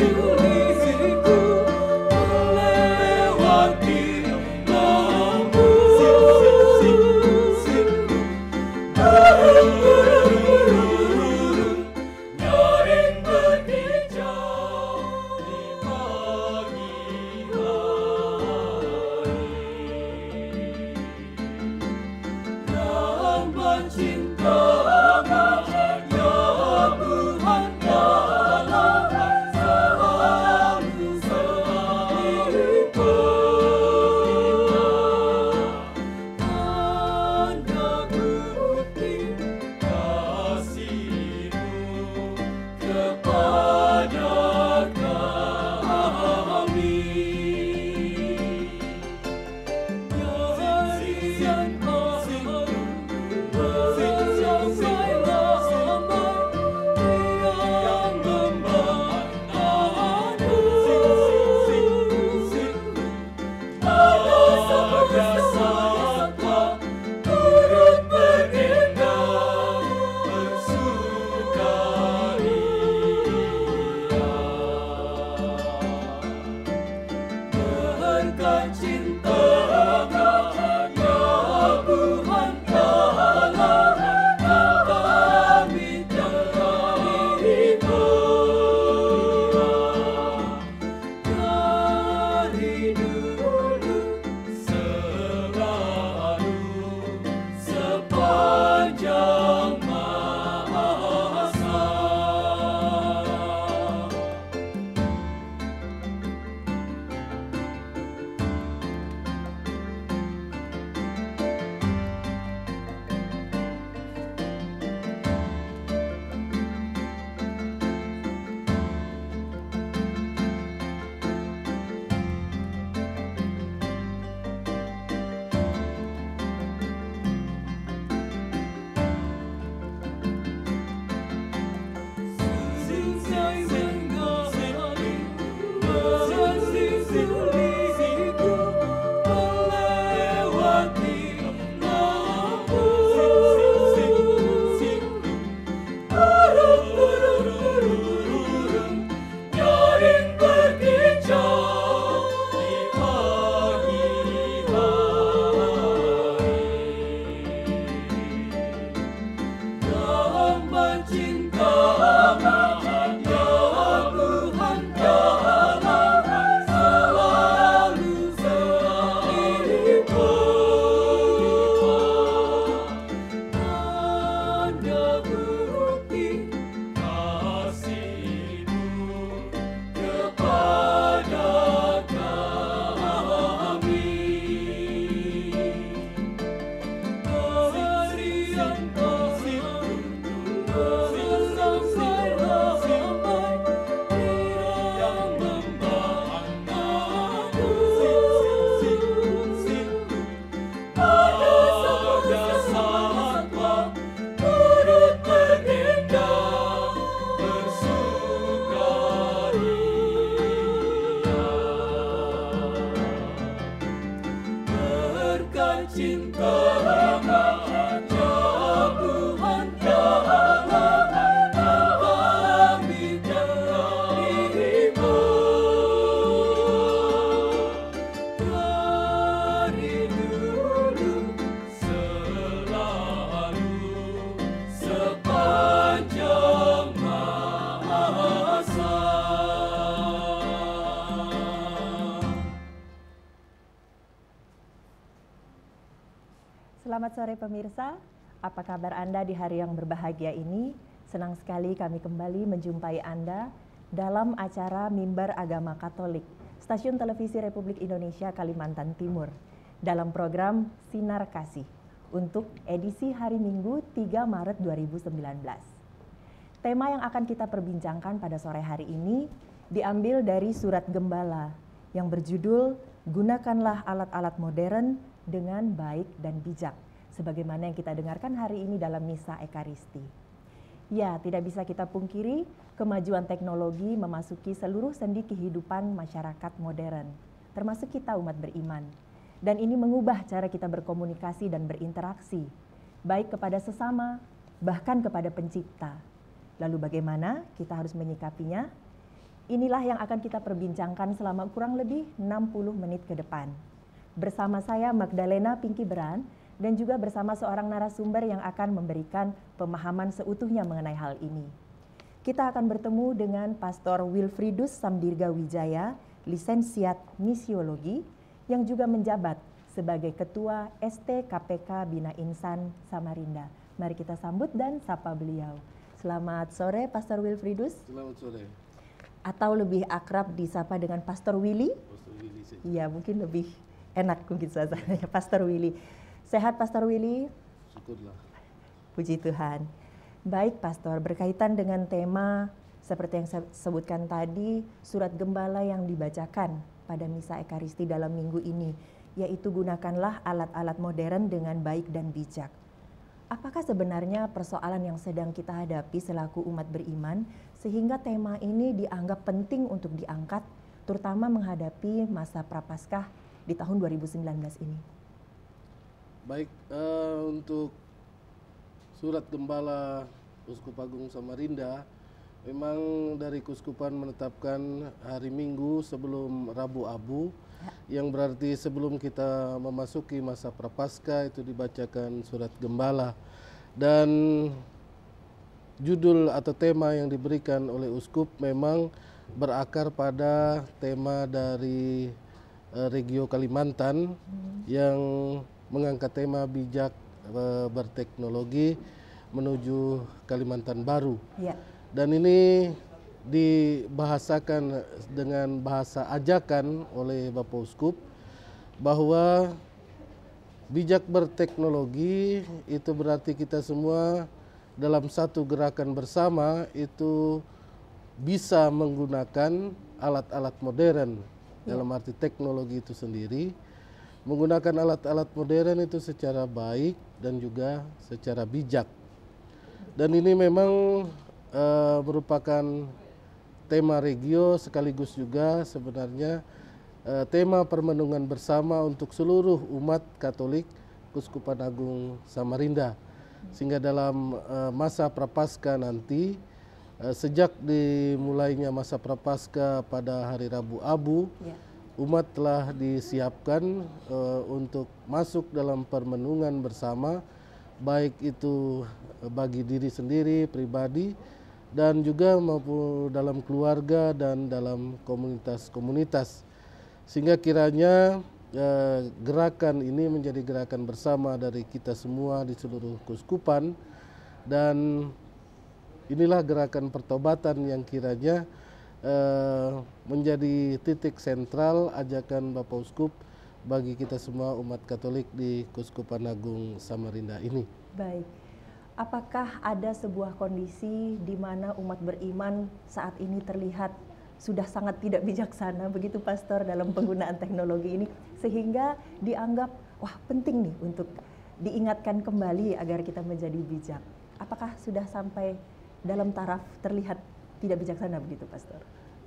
you. Kabar Anda di hari yang berbahagia ini? Senang sekali kami kembali menjumpai Anda dalam acara Mimbar Agama Katolik, Stasiun Televisi Republik Indonesia Kalimantan Timur, dalam program Sinar Kasih untuk edisi hari Minggu 3 Maret 2019. Tema yang akan kita perbincangkan pada sore hari ini diambil dari surat Gembala yang berjudul Gunakanlah alat-alat modern dengan baik dan bijak, sebagaimana yang kita dengarkan hari ini dalam Misa Ekaristi. Ya, tidak bisa kita pungkiri, kemajuan teknologi memasuki seluruh sendi kehidupan masyarakat modern, termasuk kita umat beriman. Dan ini mengubah cara kita berkomunikasi dan berinteraksi, baik kepada sesama, bahkan kepada pencipta. Lalu bagaimana kita harus menyikapinya? Inilah yang akan kita perbincangkan selama kurang lebih 60 menit ke depan bersama saya Magdalena Pinky Beran dan juga bersama seorang narasumber yang akan memberikan pemahaman seutuhnya mengenai hal ini. Kita akan bertemu dengan Pastor Wilfridus Samdirga Wijaya, lisensiat misiologi, yang juga menjabat sebagai Ketua STKPK Bina Insan Samarinda. Mari kita sambut dan sapa beliau. Selamat sore Pastor Wilfridus. Selamat sore. Atau lebih akrab disapa dengan Pastor Willy. Pastor Willy saja. Iya, mungkin lebih enak mungkin suasananya Pastor Willy. Sehat Pastor Willy? Syukurlah. Puji Tuhan. Baik Pastor, berkaitan dengan tema seperti yang saya sebutkan tadi, surat gembala yang dibacakan pada Misa Ekaristi dalam minggu ini, yaitu gunakanlah alat-alat modern dengan baik dan bijak. Apakah sebenarnya persoalan yang sedang kita hadapi selaku umat beriman sehingga tema ini dianggap penting untuk diangkat terutama menghadapi masa prapaskah di tahun 2019 ini? Baik, uh, untuk surat gembala Uskup Agung Samarinda, memang dari Kuskupan menetapkan hari Minggu sebelum Rabu Abu, ya. yang berarti sebelum kita memasuki masa prapaskah itu dibacakan surat gembala. Dan judul atau tema yang diberikan oleh Uskup memang berakar pada tema dari uh, Regio Kalimantan hmm. yang mengangkat tema bijak uh, berteknologi menuju Kalimantan Baru. Ya. Dan ini dibahasakan dengan bahasa ajakan oleh Bapak Uskup bahwa bijak berteknologi itu berarti kita semua dalam satu gerakan bersama itu bisa menggunakan alat-alat modern Ya. dalam arti teknologi itu sendiri menggunakan alat-alat modern itu secara baik dan juga secara bijak dan ini memang uh, merupakan tema regio sekaligus juga sebenarnya uh, tema permenungan bersama untuk seluruh umat Katolik Kuskupan Agung Samarinda sehingga dalam uh, masa prapaskah nanti Eh, sejak dimulainya masa prapaskah pada hari Rabu Abu, ya. Umat telah disiapkan uh, untuk masuk dalam permenungan bersama, baik itu bagi diri sendiri, pribadi, dan juga maupun dalam keluarga dan dalam komunitas-komunitas. Sehingga kiranya uh, gerakan ini menjadi gerakan bersama dari kita semua di seluruh kuskupan dan inilah gerakan pertobatan yang kiranya menjadi titik sentral ajakan Bapak Uskup bagi kita semua umat Katolik di Kuskupan Agung Samarinda ini. Baik. Apakah ada sebuah kondisi di mana umat beriman saat ini terlihat sudah sangat tidak bijaksana begitu pastor dalam penggunaan teknologi ini sehingga dianggap wah penting nih untuk diingatkan kembali agar kita menjadi bijak. Apakah sudah sampai dalam taraf terlihat tidak bijaksana begitu, Pastor?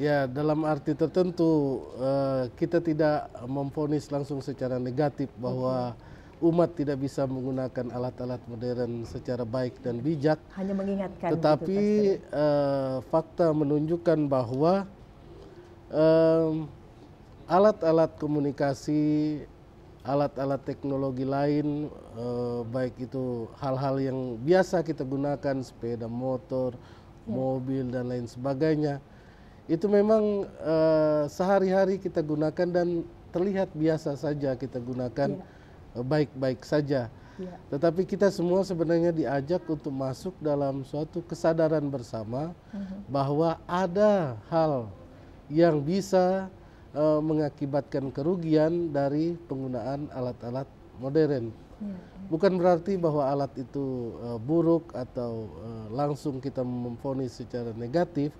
Ya, dalam arti tertentu uh, kita tidak memfonis langsung secara negatif bahwa okay. umat tidak bisa menggunakan alat-alat modern secara baik dan bijak. Hanya mengingatkan. Tetapi gitu, uh, fakta menunjukkan bahwa alat-alat komunikasi, alat-alat teknologi lain, uh, baik itu hal-hal yang biasa kita gunakan, sepeda motor, ya. mobil dan lain sebagainya, itu memang uh, sehari-hari kita gunakan dan terlihat biasa saja kita gunakan ya. baik-baik ya. uh, saja. Ya. Tetapi kita semua sebenarnya diajak untuk masuk dalam suatu kesadaran bersama Mhm. bahwa ada hal yang bisa eh, mengakibatkan kerugian dari penggunaan alat-alat modern. Bukan berarti bahwa alat itu eh, buruk atau eh, langsung kita memvonis secara negatif,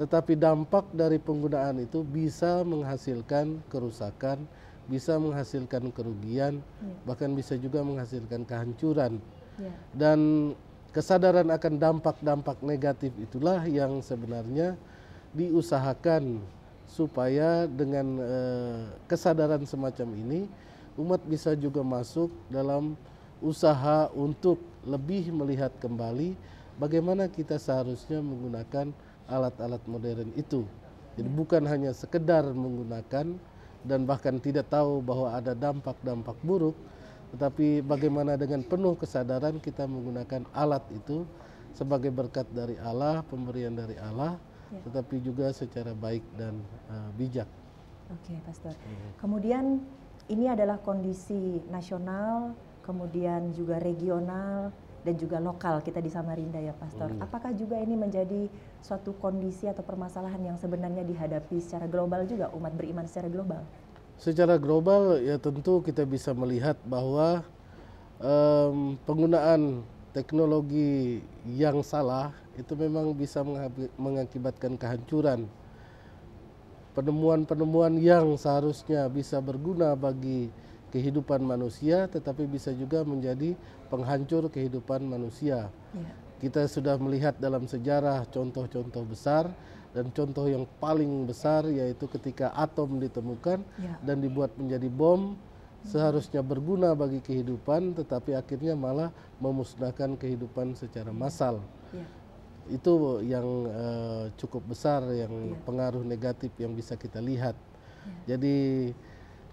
tetapi dampak dari penggunaan itu bisa menghasilkan kerusakan, bisa menghasilkan kerugian, Ya. bahkan bisa juga menghasilkan kehancuran. Ya. Dan kesadaran akan dampak-dampak negatif itulah yang sebenarnya diusahakan supaya dengan eh, kesadaran semacam ini umat bisa juga masuk dalam usaha untuk lebih melihat kembali bagaimana kita seharusnya menggunakan alat-alat modern itu. Jadi bukan hanya sekedar menggunakan dan bahkan tidak tahu bahwa ada dampak-dampak buruk, tetapi bagaimana dengan penuh kesadaran kita menggunakan alat itu sebagai berkat dari Allah, pemberian dari Allah, Ya. tetapi juga secara baik dan uh, bijak. Oke, Pastor. Kemudian ini adalah kondisi nasional, kemudian juga regional dan juga lokal kita di Samarinda ya, Pastor. Hmm. Apakah juga ini menjadi suatu kondisi atau permasalahan yang sebenarnya dihadapi secara global juga umat beriman secara global? Secara global ya tentu kita bisa melihat bahwa em, penggunaan teknologi yang salah itu memang bisa mengakibatkan kehancuran. Penemuan-penemuan yang seharusnya bisa berguna bagi kehidupan manusia tetapi bisa juga menjadi penghancur kehidupan manusia. Ya. Kita sudah melihat dalam sejarah contoh-contoh besar dan contoh yang paling besar yaitu ketika atom ditemukan Ya. dan dibuat menjadi bom seharusnya berguna bagi kehidupan tetapi akhirnya malah memusnahkan kehidupan secara massal. Ya. Itu yang eh, cukup besar yang Iya. pengaruh negatif yang bisa kita lihat. Jadi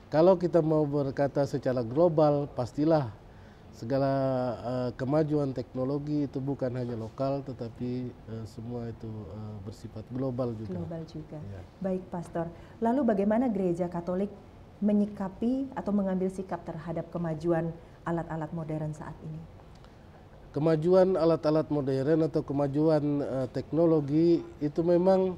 kalau kita mau berkata secara global pastilah segala eh, kemajuan teknologi itu bukan hanya lokal tetapi eh, semua itu eh, bersifat global juga. Global juga. Ya. Baik, Pastor. Lalu bagaimana gereja Katolik menyikapi atau mengambil sikap terhadap kemajuan alat-alat modern saat ini? Kemajuan alat-alat modern atau kemajuan eh, teknologi itu memang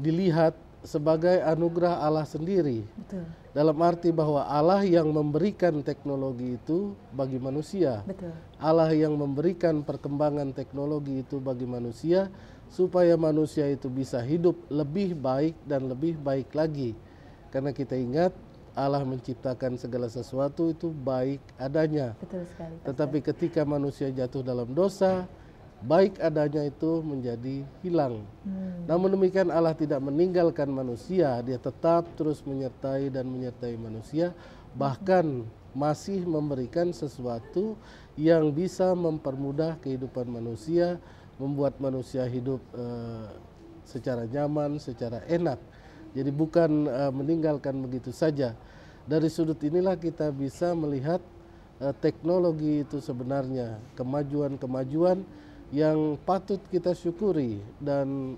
dilihat sebagai anugerah Allah sendiri. Betul. Dalam arti bahwa Allah yang memberikan teknologi itu bagi manusia. Betul. Allah yang memberikan perkembangan teknologi itu bagi manusia supaya manusia itu bisa hidup lebih baik dan lebih baik lagi. Karena kita ingat Allah menciptakan segala sesuatu itu baik adanya. Betul sekali. Pastor. Tetapi ketika manusia jatuh dalam dosa, baik adanya itu menjadi hilang. Hmm. Namun demikian Allah tidak meninggalkan manusia, dia tetap terus menyertai dan menyertai manusia, bahkan masih memberikan sesuatu yang bisa mempermudah kehidupan manusia, membuat manusia hidup eh, secara nyaman, secara enak. Jadi bukan eh, meninggalkan begitu saja. Dari sudut inilah kita bisa melihat eh, teknologi itu sebenarnya kemajuan-kemajuan yang patut kita syukuri dan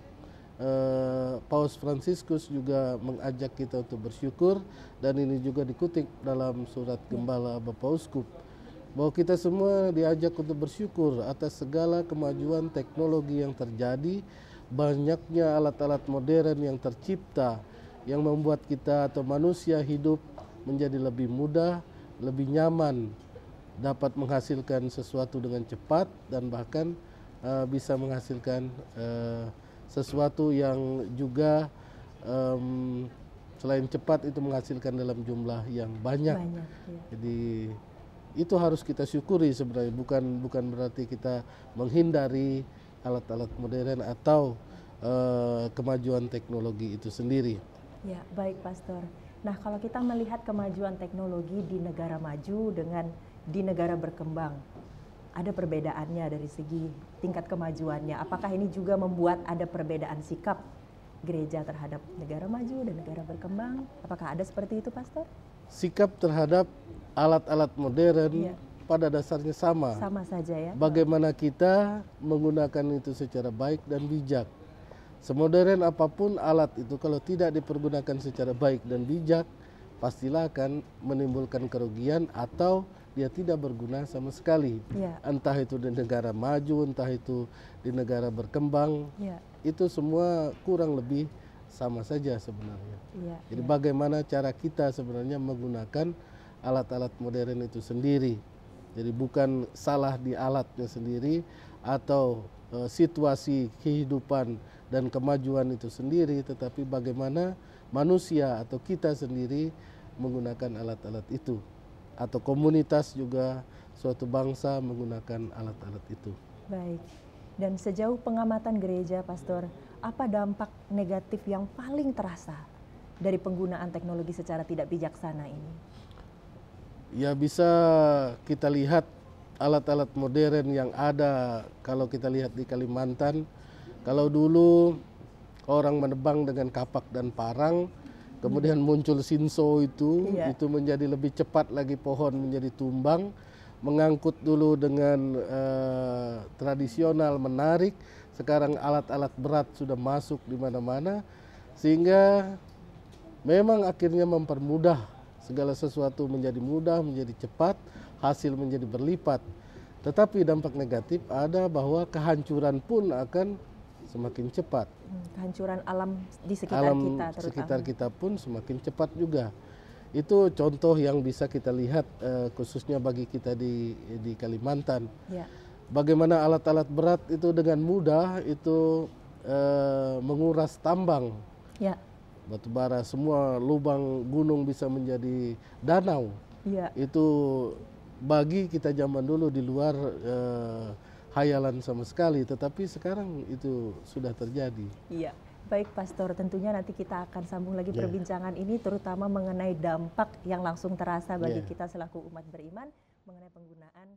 eh, Paus Fransiskus juga mengajak kita untuk bersyukur dan ini juga dikutip dalam surat Gembala Bapak Uskup bahwa kita semua diajak untuk bersyukur atas segala kemajuan teknologi yang terjadi, banyaknya alat-alat modern yang tercipta yang membuat kita atau manusia hidup menjadi lebih mudah, lebih nyaman, dapat menghasilkan sesuatu dengan cepat dan bahkan eh, bisa menghasilkan eh, sesuatu yang juga em, selain cepat itu menghasilkan dalam jumlah yang banyak. Banyak. Ya. Jadi itu harus kita syukuri sebenarnya bukan bukan berarti kita menghindari alat-alat modern atau eh, kemajuan teknologi itu sendiri. Ya, baik Pastor. Nah, kalau kita melihat kemajuan teknologi di negara maju dengan di negara berkembang, ada perbedaannya dari segi tingkat kemajuannya. Apakah ini juga membuat ada perbedaan sikap gereja terhadap negara maju dan negara berkembang? Apakah ada seperti itu, Pastor? Sikap terhadap alat-alat modern Iya. Pada dasarnya sama. Sama saja ya. Bagaimana kita menggunakan itu secara baik dan bijak. Semodern apa pun alat itu kalau tidak dipergunakan secara baik dan bijak, pastilah akan menimbulkan kerugian atau dia tidak berguna sama sekali. Ya. Entah itu di negara maju, entah itu di negara berkembang, Ya. itu semua kurang lebih sama saja sebenarnya. Ya. Jadi bagaimana cara kita sebenarnya menggunakan alat-alat modern itu sendiri. Jadi bukan salah di alatnya sendiri atau eh, situasi kehidupan dan kemajuan itu sendiri, tetapi bagaimana manusia atau kita sendiri menggunakan alat-alat itu atau komunitas juga suatu bangsa menggunakan alat-alat itu. Baik. Dan sejauh pengamatan gereja, Pastor, apa dampak negatif yang paling terasa dari penggunaan teknologi secara tidak bijaksana ini? Ya bisa kita lihat alat-alat modern yang ada kalau kita lihat di Kalimantan. Kalau dulu orang menebang dengan kapak dan parang, kemudian muncul sinso itu, Iya. itu menjadi lebih cepat lagi pohon menjadi tumbang. Mengangkut dulu dengan eh, tradisional menarik, sekarang alat-alat berat sudah masuk di mana-mana, sehingga memang akhirnya mempermudah segala sesuatu menjadi mudah, menjadi cepat, hasil menjadi berlipat. Tetapi dampak negatif ada bahwa kehancuran pun akan semakin cepat. Hmm, Kehancuran alam di sekitar Alam kita terutama. sekitar kita pun semakin cepat juga. Itu contoh yang bisa kita lihat eh, khususnya bagi kita di di Kalimantan. Ya. Bagaimana alat-alat berat itu dengan mudah itu eh, menguras tambang Ya. Batu bara semua lubang gunung bisa menjadi danau Ya. itu bagi kita zaman dulu di luar eh, hayalan sama sekali tetapi sekarang itu sudah terjadi Iya. Baik Pastor, tentunya nanti kita akan sambung lagi Ya. perbincangan ini terutama mengenai dampak yang langsung terasa bagi Ya. kita selaku umat beriman mengenai penggunaan